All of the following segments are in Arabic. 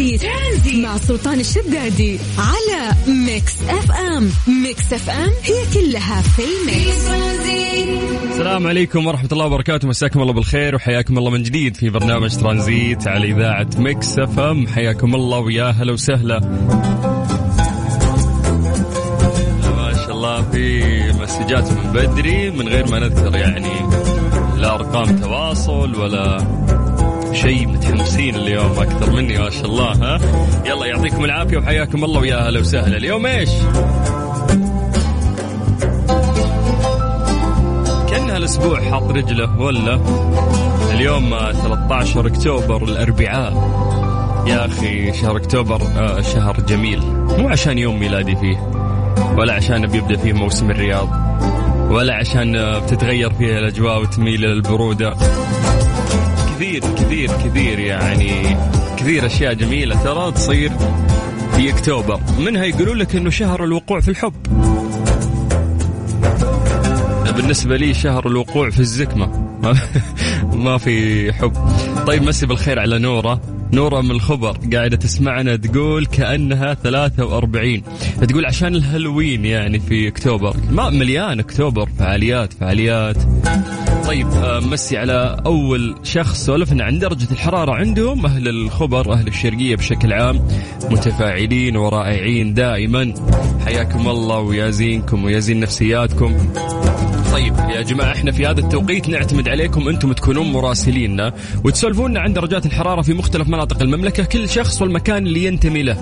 ترانزيت, ترانزيت. مع سلطان الشدادي على Mix FM. Mix FM هي كلها في ال mix. السلام عليكم ورحمة الله وبركاته. مساكم الله بالخير وحياكم الله من جديد في برنامج ترانزيت على إذاعة Mix FM. حياكم الله ويا هلا وسهلا. ما شاء الله في مسجات من بدري من غير ما نذكر يعني لا أرقام تواصل ولا شيء متحمسين اليوم أكثر مني ما شاء الله ها؟ يلا يعطيكم العافية وحياكم الله ويا أهلا وسهلا. اليوم إيش؟ كانها الأسبوع حاط رجله ولا؟ اليوم 13 أكتوبر الأربعاء. يا أخي شهر أكتوبر آه، شهر جميل. مو عشان يوم ميلادي فيه ولا عشان بيبدا فيه موسم الرياض ولا عشان آه، بتتغير فيها الأجواء وتميل إلى البروده كثير كثير كثير يعني كثير أشياء جميلة ترى تصير في أكتوبر. منها يقولون لك إنه شهر الوقوع في الحب. بالنسبة لي شهر الوقوع في الزكمة. ما في حب. طيب مسي بالخير على نورة. نورة من الخبر قاعدة تسمعنا تقول كأنها 43 تقول عشان الهالوين يعني في أكتوبر. ما مليان أكتوبر فعاليات فعاليات. طيب آه، مسي على أول شخص. سولفنا عن درجة الحرارة عندهم أهل الخبر أهل الشرقية بشكل عام متفاعلين ورائعين دائما. حياكم الله ويازينكم ويازين نفسياتكم. طيب يا جماعة إحنا في هذا التوقيت نعتمد عليكم أنتم تكونون مراسليننا وتسولفونا عن درجات الحرارة في مختلف مناطق المملكة كل شخص والمكان اللي ينتمي له.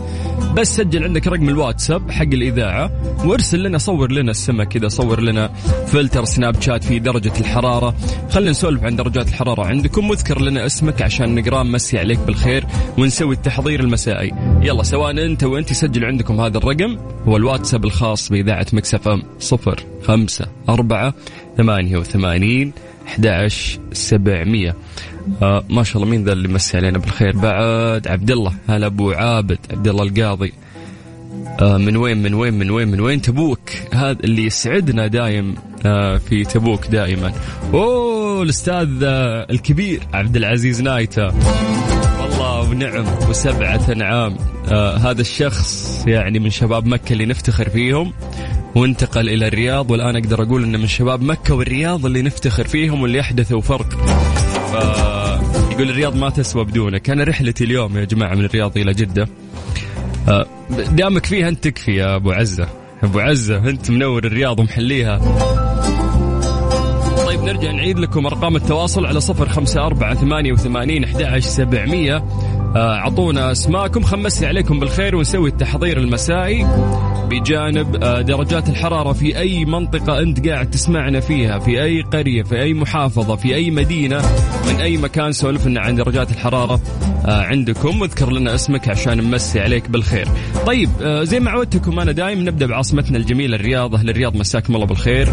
بس سجل عندك رقم الواتساب حق الإذاعة وارسل لنا صور لنا السماء كذا صور لنا فلتر سناب شات في درجة الحرارة. خلينا نسولف عن درجات الحرارة عندكم واذكر لنا اسمك عشان نقرأ نمسي عليك بالخير ونسوي التحضير المسائي. يلا سواء أنت وأنت سجل عندكم هذا الرقم هو الواتساب الخاص بإذاعة Mix FM صفر خمسة أربعة ثمانية وثمانين أحد سبعمية. آه ما شاء الله مين ذا اللي مسي علينا بالخير؟ بعد عبد الله هلا أبو عابد عبد الله القاضي. آه من وين من وين من وين من وين؟ تبوك هذا اللي يسعدنا دايم آه في تبوك دائما أوه الأستاذ آه الكبير عبد العزيز نايتا والله ونعم وسبعة أنعام. آه هذا الشخص يعني من شباب مكة اللي نفتخر فيهم وانتقل إلى الرياض والآن أقدر أقول إنه من شباب مكة والرياض اللي نفتخر فيهم واللي احدثوا فرق. ف... يقول الرياض ما تسوى بدونك أنا رحلتي اليوم يا جماعة من الرياض إلى جدة. آه، دامك فيها أنت تكفي يا أبو عزة. أبو عزة أنت منور الرياض ومحليها. طيب نرجع نعيد لكم أرقام التواصل على صفر خمسة أربعة ثمانية وثمانين أحد سبعمية. آه، أعطونا أسماءكم خمسي عليكم بالخير ونسوي التحضير المسائي بجانب آه، درجات الحرارة في أي منطقة أنت قاعد تسمعنا فيها في أي قرية في أي محافظة في أي مدينة من أي مكان سولف لنا عن درجات الحرارة آه، عندكم. واذكر لنا اسمك عشان نمسي عليك بالخير. طيب زي ما عودتكم أنا دايم نبدأ بعاصمتنا الجميلة الرياض. أهل الرياض مساكم الله بالخير.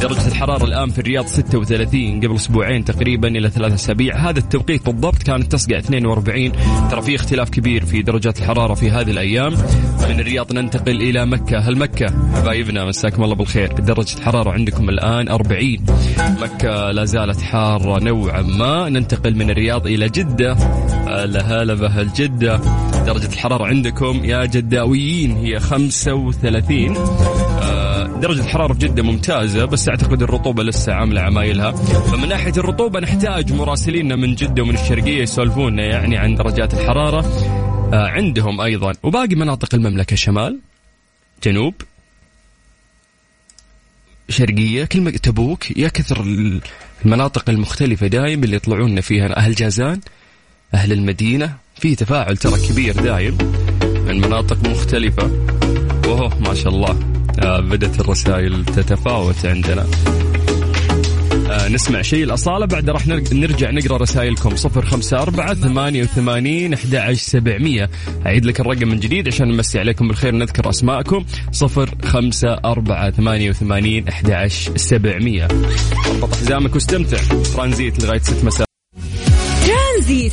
درجة الحرارة الآن في الرياض 36 قبل أسبوعين تقريبا إلى ثلاثة أسابيع. هذا التوقيت بالضبط كانت تصقع 42 ترى في اختلاف كبير في درجات الحرارة في هذه الأيام. من الرياض ننتقل إلى مكة. هل مكة؟ حبايبنا مساكم الله بالخير. درجة الحرارة عندكم الآن 40 مكة لا زالت حارة نوعا ما. ننتقل من الرياض إلى جدة. هلا هلا بأهل جدة. درجة الحرارة عندكم يا جداويين هي 35 آه، درجة الحرارة في جدة ممتازة بس أعتقد الرطوبة لسه عاملة عمايلها. فمن ناحية الرطوبة نحتاج مراسليننا من جدة ومن الشرقية يسولفونا يعني عن درجات الحرارة آه، عندهم أيضا. وباقي مناطق المملكة شمال جنوب شرقية كلمة تبوك يا كثر المناطق المختلفة دايم اللي يطلعون فيها. أهل جازان أهل المدينة في تفاعل ترى كبير دايم من مناطق مختلفة. وهو ما شاء الله. آه بدت الرسائل تتفاوت عندنا. آه نسمع شيء الأصالة بعد راح نرجع نقرأ رسائلكم. صفر خمسة أربعة ثمانية وثمانين أحد سبعمية. أعيد لك الرقم من جديد عشان نمسي عليكم بالخير نذكر أسماءكم. صفر خمسة أربعة ثمانية وثمانين أحد سبعمية. اربط حزامك واستمتع. ترانزيت لغاية ست مساء. ترانزيت.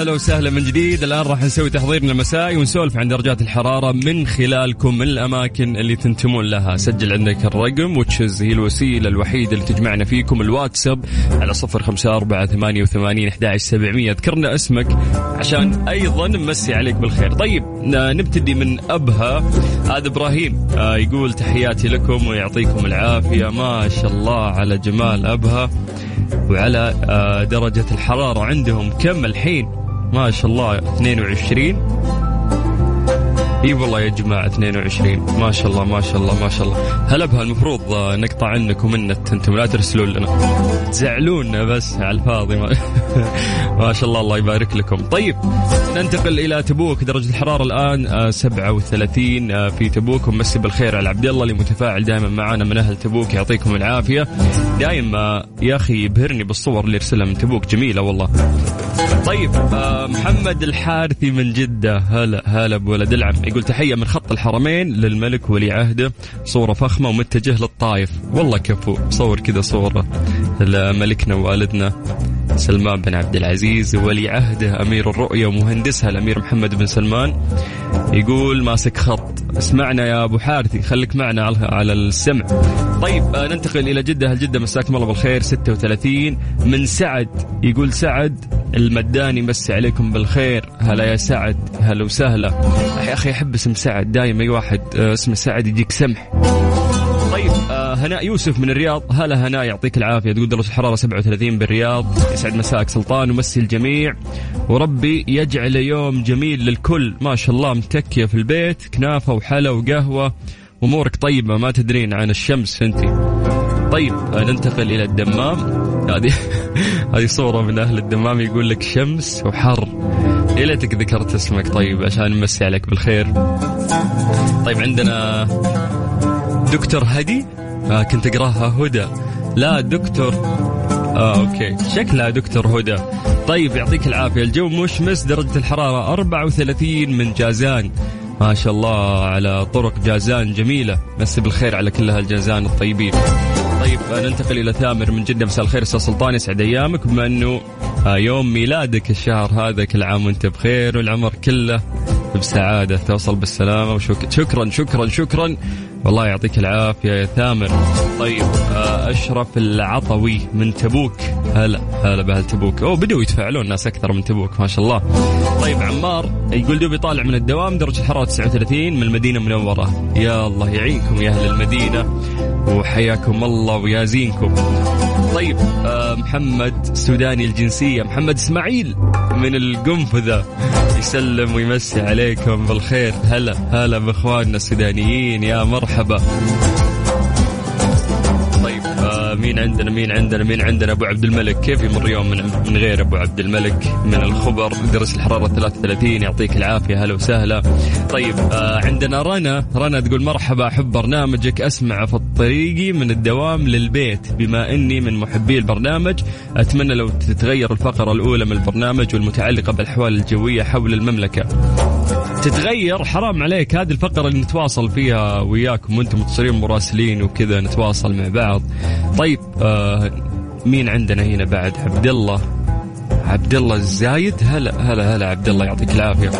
هلا وسهلا من جديد. الآن راح نسوي تحضيرنا المسائي ونسولف عن درجات الحرارة من خلالكم من الأماكن اللي تنتمون لها. سجل عندك الرقم وتشز هي الوسيلة الوحيدة اللي تجمعنا فيكم. الواتساب على صفر خمسة أربعة ثمانية وثمانين سبعمية. ذكرنا اسمك عشان أيضا نمسي عليك بالخير. طيب نبتدي من أبها. هذا إبراهيم آه، يقول تحياتي لكم ويعطيكم العافية. ما شاء الله على جمال أبها وعلى آه، درجة الحرارة عندهم. كم الحين؟ ما شاء الله 22 إي والله يا جماعة 22 ما شاء الله ما شاء الله ما شاء الله. هلا بها المفروض نقطع عنكم النت أنتم لا ترسلون لنا. تزعلونا بس على الفاضي ما, ما شاء الله الله يبارك لكم. طيب ننتقل إلى تبوك درجة الحرارة الآن 37 آه، آه، في تبوك. ومسي بالخير على عبد الله اللي متفاعل دائما معنا من أهل تبوك يعطيكم العافية. دائما يا أخي يبهرني بالصور اللي يرسلها من تبوك. جميلة والله. طيب محمد الحارثي من جدة. هلا هلا بولد العم يقول تحية من خط الحرمين للملك ولي عهده. صورة فخمة ومتجه للطايف. والله كفو. صور كذا صورة لملكنا ووالدنا سلمان بن عبد العزيز ولي عهده أمير الرؤية ومهندسها الأمير محمد بن سلمان. يقول ماسك خط. اسمعنا يا أبو حارثي خليك معنا على السمع. طيب آه، ننتقل إلى جدة. هل جدة مساكم الله بالخير؟ 36 من سعد يقول سعد المداني مسي عليكم بالخير. هلا يا سعد هلا وسهلا. يا أخي أحب اسم سعد دايما أي واحد آه، اسمه سعد يجيك سمح. طيب آه هناء يوسف من الرياض. هلا هناء يعطيك العافية. تقول درجه الحرارة 37 بالرياض. يسعد مساك سلطان ومسي الجميع. وربي يجعل يوم جميل للكل. ما شاء الله متكية في البيت كنافة وحلا وقهوة. أمورك طيبة ما تدرين عن الشمس أنت. طيب آه ننتقل إلى الدمام. هذه هذه صورة من أهل الدمام يقول لك شمس وحر. يا ليتك ذكرت اسمك. طيب عشان نمسي عليك بالخير. طيب عندنا دكتور هدي. آه كنت أقراها هدى. لا دكتور. آه أوكي. شكلها دكتور هدى. طيب يعطيك العافية. الجو مشمس درجة الحرارة 34 من جازان. ما شاء الله على طرق جازان جميلة. بس بالخير على كل هالجازان الطيبين. طيب ننتقل إلى ثامر من جدة. مساء الخير أستاذ سلطان يسعد أيامك. بما انه آه، يوم ميلادك الشهر هذا كل عام وأنت بخير والعمر كله بسعادة. توصل بالسلامة وشكرا شكرا شكرا شكرا. والله يعطيك العافية يا ثامر. طيب آه، أشرف العطوي من تبوك. هلا هلا بأهل تبوك. أوه بدوا يتفاعلون ناس أكثر من تبوك ما شاء الله. طيب عمار يقول دوبي طالع من الدوام درجة الحراره 39 من المدينة المنورة. يا الله يعينكم يا أهل المدينة. وحياكم الله ويازينكم. طيب آه محمد سوداني الجنسية. محمد إسماعيل من القنفذة. يسلم ويمسي عليكم بالخير. هلا هلا بإخواننا السودانيين. يا مرحبا. مين عندنا مين عندنا مين عندنا؟ أبو عبد الملك. كيف يمر يوم من, من غير أبو عبد الملك من الخبر؟ درجه الحرارة 33 يعطيك العافية. هلا وسهلا. طيب آه عندنا رنا. رنا تقول مرحبا أحب برنامجك. أسمع في الطريق من الدوام للبيت بما إني من محبي البرنامج. أتمنى لو تتغير الفقرة الأولى من البرنامج والمتعلقة بالأحوال الجوية حول المملكة. تتغير حرام عليك. هذه الفقرة اللي نتواصل فيها وياكم وأنتم متصلين مراسلين وكذا نتواصل مع بعض. طيب آه مين عندنا هنا بعد؟ عبد الله عبد الله الزايد. هلا هلا هلا عبد الله يعطيك العافية.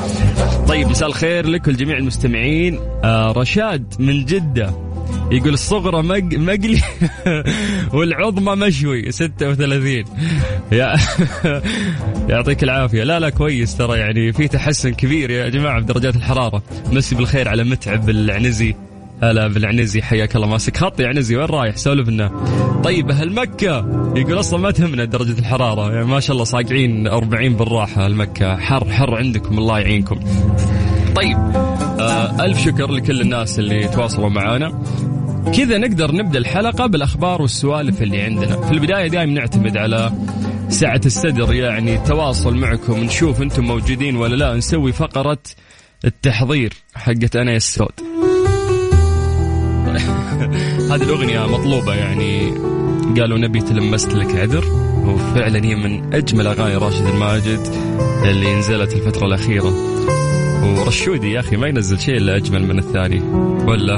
طيب مساء الخير لك ولجميع المستمعين. آه رشاد من جدة. يقول الصغرى مق... مقلي والعظمى مشوي 36 يا يعطيك العافية. لا لا كويس ترى يعني في تحسن كبير يا جماعة بدرجات الحرارة. مسي بالخير على متعب العنزي. هلا بالعنزي حياك الله. ماسك خط يا عنزي وين رايح؟ سولف لنا. طيب أهل مكة. يقول أصلا ما تهمنا درجة الحرارة. يعني ما شاء الله صاقعين 40 بالراحة المكه حر حر عندكم. الله يعينكم. طيب. آه ألف شكر لكل الناس اللي تواصلوا معنا كذا نقدر نبدأ الحلقة بالأخبار والسوالف اللي عندنا. في البداية دائما نعتمد على سعة الصدر يعني التواصل معكم نشوف أنتم موجودين ولا لا. نسوي فقرة التحضير حقت أنا السود. هذه الأغنية مطلوبة يعني قالوا نبي تلمست لك عذر. وفعلا هي من أجمل أغاني راشد الماجد اللي نزلت الفترة الأخيرة. ورشودي يا أخي ما ينزل شيء إلا أجمل من الثاني. ولا؟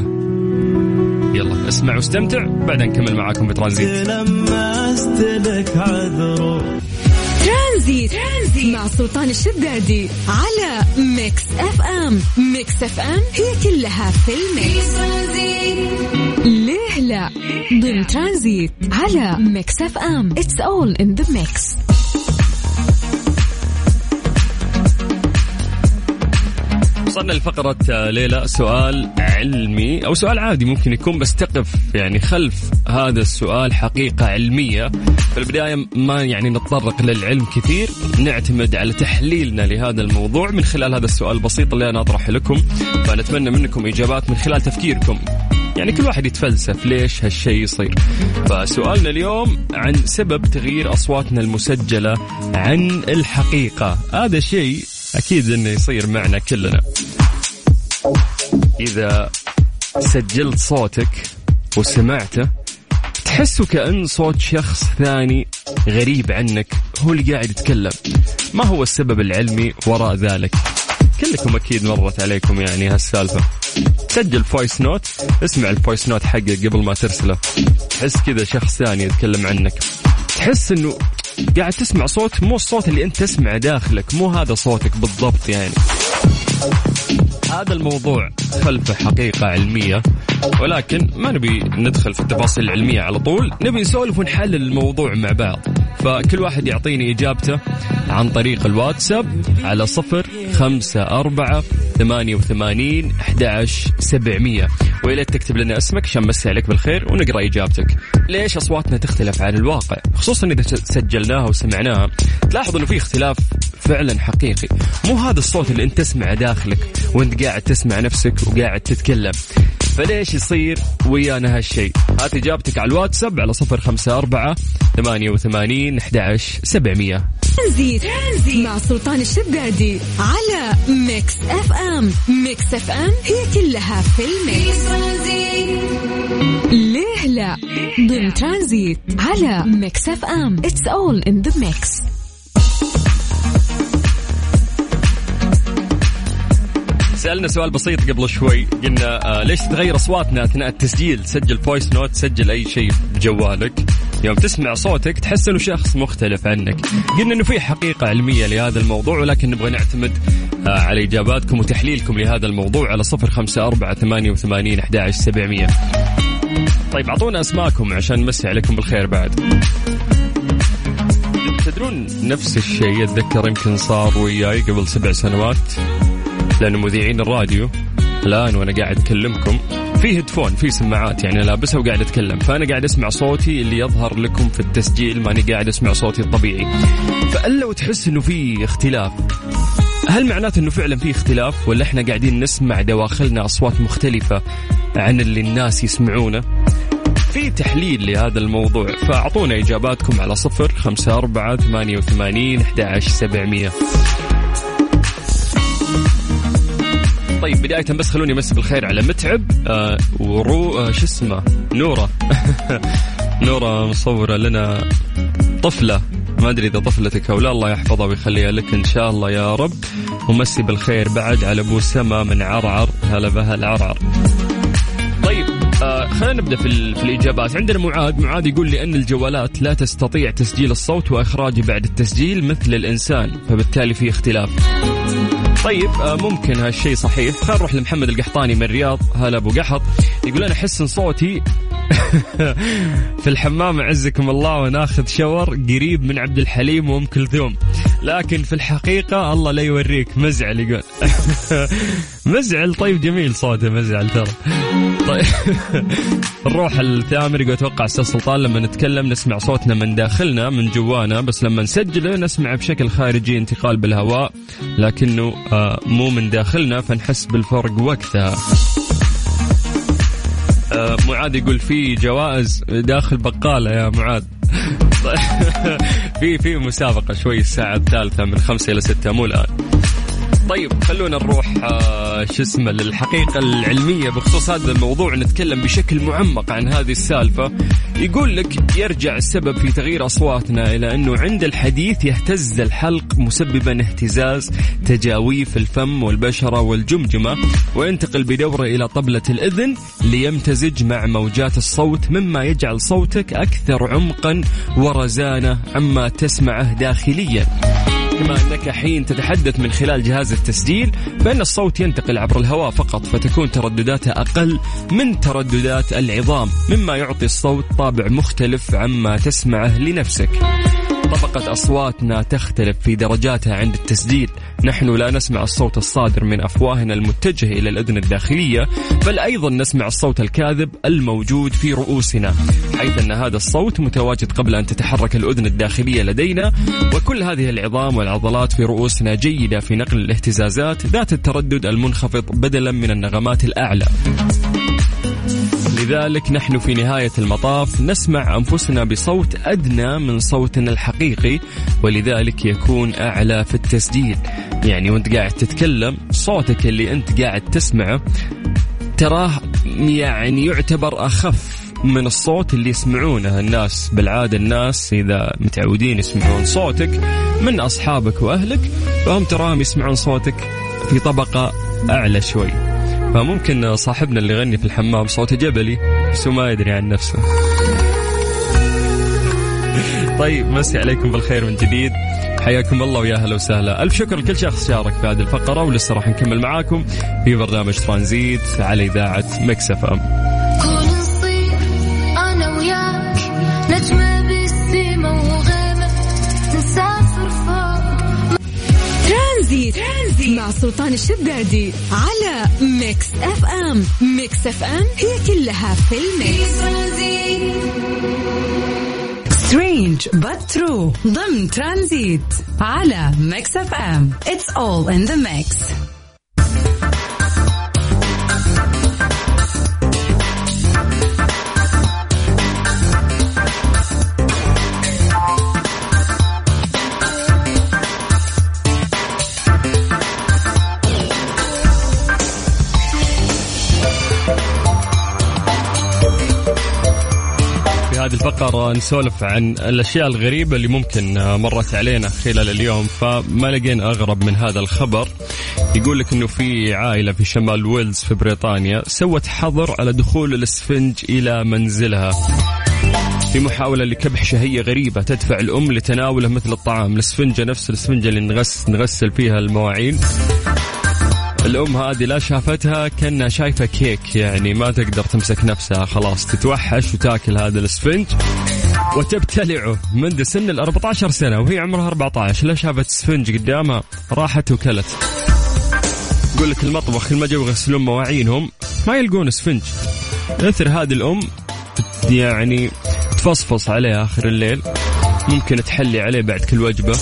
يلا اسمع واستمتع بعدين نكمل معاكم بترانزيت. لمست لك عذر ترانزيت, ترانزيت. مع سلطان الشدادي على Mix FM. Mix FM هي كلها في ال mix. ليه لا؟ ضمن ترانزيت على Mix FM. It's all in the mix وصلنا لفقرة آه، ليلى. سؤال علمي أو سؤال عادي ممكن يكون بس تقف يعني خلف هذا السؤال حقيقة علمية. في البداية ما يعني نتطرق للعلم كثير نعتمد على تحليلنا لهذا الموضوع. من خلال هذا السؤال البسيط اللي أنا أطرحه لكم فنتمنى منكم إجابات من خلال تفكيركم. يعني كل واحد يتفلسف ليش هالشيء يصير؟ فسؤالنا اليوم عن سبب تغيير أصواتنا المسجلة عن الحقيقة. هذا شيء أكيد أنه يصير معنا كلنا. إذا سجلت صوتك وسمعته تحسه كأن صوت شخص ثاني غريب عنك هو اللي قاعد يتكلم. ما هو السبب العلمي وراء ذلك؟ كلكم أكيد مرت عليكم يعني هالسالفة. سجل voice note اسمع ال voice note حقك قبل ما ترسله. تحس كذا شخص ثاني يتكلم عنك. تحس إنه قاعد تسمع صوت مو الصوت اللي أنت تسمعه داخلك مو هذا صوتك بالضبط يعني. هذا الموضوع خلفه حقيقة علمية ولكن ما نبي ندخل في التفاصيل العلمية على طول نبي نسولف ونحلل الموضوع مع بعض. فكل واحد يعطيني إجابته عن طريق الواتساب على صفر خمسة أربعة ثمانية وثمانين أحد سبعمية. ويا تكتب لنا اسمك عشان نمسي عليك بالخير ونقرأ إجابتك. ليش أصواتنا تختلف عن الواقع؟ خصوصا إذا سجلناها وسمعناها. تلاحظ إنه في اختلاف فعلا حقيقي. مو هذا الصوت اللي أنت تسمعه داخلك وأنت قاعد تسمع نفسك وقاعد تتكلم. فليش يصير ويانا هالشيء؟ هات إجابتك على الواتساب على صفر خمسة أربعة ثمانية وثمانين أحد سبعمية. ترانزيت مع سلطان الشدادي على Mix FM Mix FM هي كلها في ال mix. ليه لا؟ ضمن ترانزيت على Mix FM it's all in the mix سألنا سؤال بسيط قبل شوي. قلنا آه ليش تتغير أصواتنا أثناء التسجيل؟ سجل voice note سجل أي شيء بجوالك. يوم تسمع صوتك تحس إنه شخص مختلف عنك. قلنا إنه في حقيقة علمية لهذا الموضوع ولكن نبغى نعتمد آه على إجاباتكم وتحليلكم لهذا الموضوع على صفر خمسة أربعة ثمانية وثمانين أحد سبعمية. طيب أعطونا أسماءكم عشان نمسي عليكم بالخير بعد. تدرون نفس الشيء أتذكر يمكن صار وياي قبل سبع سنوات؟ لأن مذيعين الراديو الآن وأنا قاعد أكلمكم في هيدفون في سماعات يعني لابسها وقاعد أتكلم. فأنا قاعد أسمع صوتي اللي يظهر لكم في التسجيل ماني قاعد أسمع صوتي الطبيعي. فألا وتحس إنه في اختلاف هل معناته إنه فعلا في اختلاف؟ ولا إحنا قاعدين نسمع دواخلنا أصوات مختلفة عن اللي الناس يسمعونه؟ في تحليل لهذا الموضوع فأعطونا إجاباتكم على صفر خمسة أربعة ثمانية وثمانين أحد سبعمية. طيب بداية بس خلوني امسي بالخير على متعب. آه ورو آه شو اسمه؟ نورة. نورة مصورة لنا طفلة. ما أدري إذا طفلتك أو لا الله يحفظها ويخليها لك إن شاء الله يا رب. ومسي بالخير بعد على أبو سما من عرعر. هلا بها العرعر. طيب آه خلينا نبدأ في, في الإجابات. عندنا معاذ. معاذ يقول لي أن الجوالات لا تستطيع تسجيل الصوت واخراجه بعد التسجيل مثل الإنسان فبالتالي في اختلاف. طيب آه، ممكن هالشيء صحيح. خلينا نروح لمحمد القحطاني من الرياض. هلا أبو قحط. يقول أنا أحس إن صوتي في الحمام أعزكم الله وناخذ شاور قريب من عبد الحليم وأم كلثوم. لكن في الحقيقة الله لا يوريك مزعل يقول. مزعل طيب جميل صوته مزعل ترى. طيب. نروح الثامر يقول أتوقع أستاذ سلطان لما نتكلم نسمع صوتنا من داخلنا من جوانا بس لما نسجله نسمع بشكل خارجي انتقال بالهواء لكنه آه، مو من داخلنا فنحس بالفرق وقتها. آه، معاذ يقول في جوائز داخل بقالة يا معاذ. في في مسابقة شوي الساعة الثالثة من خمسة إلى ستة مو الآن. طيب خلونا نروح آه شو اسمه للحقيقة العلمية. بخصوص هذا الموضوع نتكلم بشكل معمق عن هذه السالفة. يقول لك يرجع السبب في تغيير أصواتنا إلى أنه عند الحديث يهتز الحلق مسببا اهتزاز تجاويف الفم والبشرة والجمجمة وينتقل بدورة إلى طبلة الإذن ليمتزج مع موجات الصوت مما يجعل صوتك أكثر عمقا ورزانة عما تسمعه داخليا. كما أنك حين تتحدث من خلال جهاز التسجيل فإن الصوت ينتقل عبر الهواء فقط فتكون تردداته أقل من ترددات العظام مما يعطي الصوت طابع مختلف عما تسمعه لنفسك. طبقة أصواتنا تختلف في درجاتها عند التسجيل. نحن لا نسمع الصوت الصادر من أفواهنا المتجه إلى الأذن الداخلية بل أيضا نسمع الصوت الكاذب الموجود في رؤوسنا. حيث أن هذا الصوت متواجد قبل أن تتحرك الأذن الداخلية لدينا وكل هذه العظام والعضلات في رؤوسنا جيدة في نقل الاهتزازات ذات التردد المنخفض بدلا من النغمات الأعلى. لذلك نحن في نهاية المطاف نسمع أنفسنا بصوت أدنى من صوتنا الحقيقي ولذلك يكون أعلى في التسجيل. يعني وأنت قاعد تتكلم صوتك اللي أنت قاعد تسمعه تراه يعني يعتبر أخف من الصوت اللي يسمعونه الناس. بالعادة الناس إذا متعودين يسمعون صوتك من أصحابك وأهلك فهم تراهم يسمعون صوتك في طبقة أعلى شوي. فممكن صاحبنا اللي يغني في الحمام صوته جبلي بس ما يدري عن نفسه. طيب مسي عليكم بالخير من جديد. حياكم الله ويا أهلا وسهلا. ألف شكر لكل شخص شارك في هذه الفقرة ولسه راح نكمل معاكم في برنامج ترانزيت على إذاعة Mix FM. سلطان الشدادي على Mix FM. Mix FM هي كلها في ال mix. Strange but true ضمن ترانزيت على Mix FM. It's all in the mix الفقرة نسولف عن الأشياء الغريبة اللي ممكن مرت علينا خلال اليوم فما لقينا أغرب من هذا الخبر. يقول لك أنه في عائلة في شمال ويلز في بريطانيا سوت حظر على دخول الاسفنج إلى منزلها. في محاولة لكبح شهية غريبة تدفع الأم لتناوله مثل الطعام. الاسفنجة نفس الاسفنجة اللي نغس نغسل فيها المواعين. الأم هذه لا شافتها كأنها شايفة كيك يعني ما تقدر تمسك نفسها خلاص تتوحش وتاكل هذا الاسفنج وتبتلعه منذ سن ال 14 سنة وهي عمرها 14 لا شافت اسفنج قدامها راحت وكلت. يقول لك المطبخ كل ما جو يغسلون مواعينهم ما يلقون اسفنج. أثر هذه الأم يعني تفصفص عليه آخر الليل ممكن تحلي عليه بعد كل وجبة.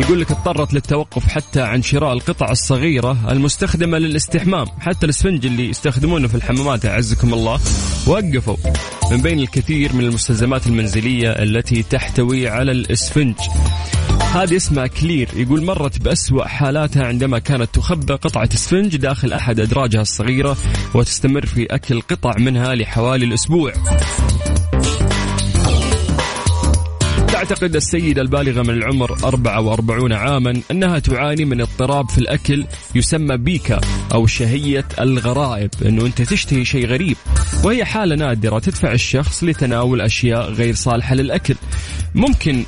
يقول لك اضطرت للتوقف حتى عن شراء القطع الصغيرة المستخدمة للاستحمام. حتى الاسفنج اللي يستخدمونه في الحمامات أعزكم الله وقفوا. من بين الكثير من المستلزمات المنزلية التي تحتوي على الاسفنج. هذه اسمها كلير. يقول مرت بأسوأ حالاتها عندما كانت تخبى قطعة اسفنج داخل أحد أدراجها الصغيرة وتستمر في أكل قطع منها لحوالي الأسبوع. تعتقد السيدة البالغة من العمر 44 عاما أنها تعاني من اضطراب في الأكل يسمى بيكا أو شهية الغرائب أنه أنت تشتهي شيء غريب. وهي حالة نادرة تدفع الشخص لتناول أشياء غير صالحة للأكل. ممكن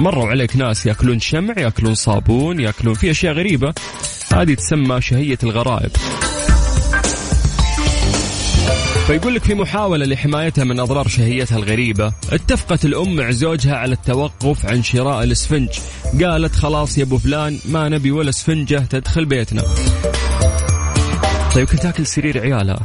مروا عليك ناس يأكلون شمع يأكلون صابون يأكلون في أشياء غريبة. هذه تسمى شهية الغرائب. فيقول لك في محاولة لحمايتها من أضرار شهيتها الغريبة اتفقت الأم مع زوجها على التوقف عن شراء الإسفنج. قالت خلاص يا أبو فلان ما نبي ولا إسفنجة تدخل بيتنا. طيب كانت تاكل سرير عيالها.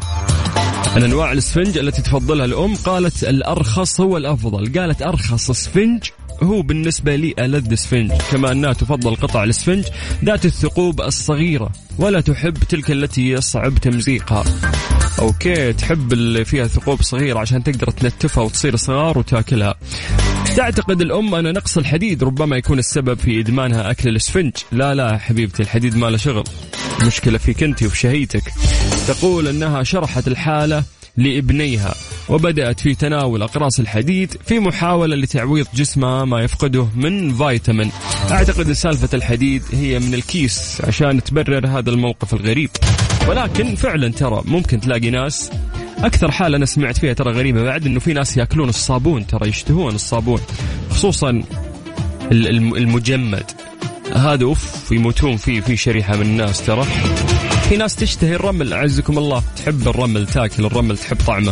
عن أنواع الإسفنج التي تفضلها الأم قالت الأرخص هو الأفضل. قالت أرخص إسفنج هو بالنسبة لي ألذ إسفنج. كما أنها تفضل قطع الإسفنج ذات الثقوب الصغيرة ولا تحب تلك التي يصعب تمزيقها. okay تحب اللي فيها ثقوب صغيرة عشان تقدر تنتفها وتصير صغار وتاكلها. تعتقد الأم أن نقص الحديد ربما يكون السبب في إدمانها أكل الإسفنج. لا لا حبيبتي الحديد ما له شغل. مشكلة فيك أنت وفي شهيتك. تقول أنها شرحت الحالة لإبنيها وبدأت في تناول أقراص الحديد في محاولة لتعويض جسمها ما يفقده من فيتامين. أعتقد سالفة الحديد هي من الكيس عشان تبرر هذا الموقف الغريب. ولكن فعلا ترى ممكن تلاقي ناس أكثر حالة أنا سمعت فيها ترى غريبة بعد إنه في ناس يأكلون الصابون ترى يشتهون الصابون خصوصا المجمد. هذا أوف يموتون فيه في شريحة من الناس ترى. في ناس تشتهي الرمل أعزكم الله تحب الرمل تاكل الرمل تحب طعمه.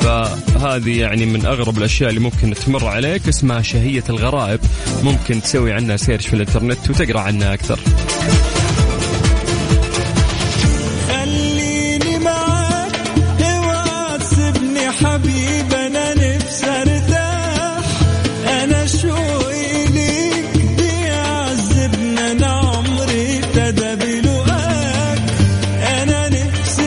فهذه يعني من أغرب الأشياء اللي ممكن تمر عليك اسمها شهية الغرائب. ممكن تسوي عنها سيرش في الإنترنت وتقرأ عنها أكثر.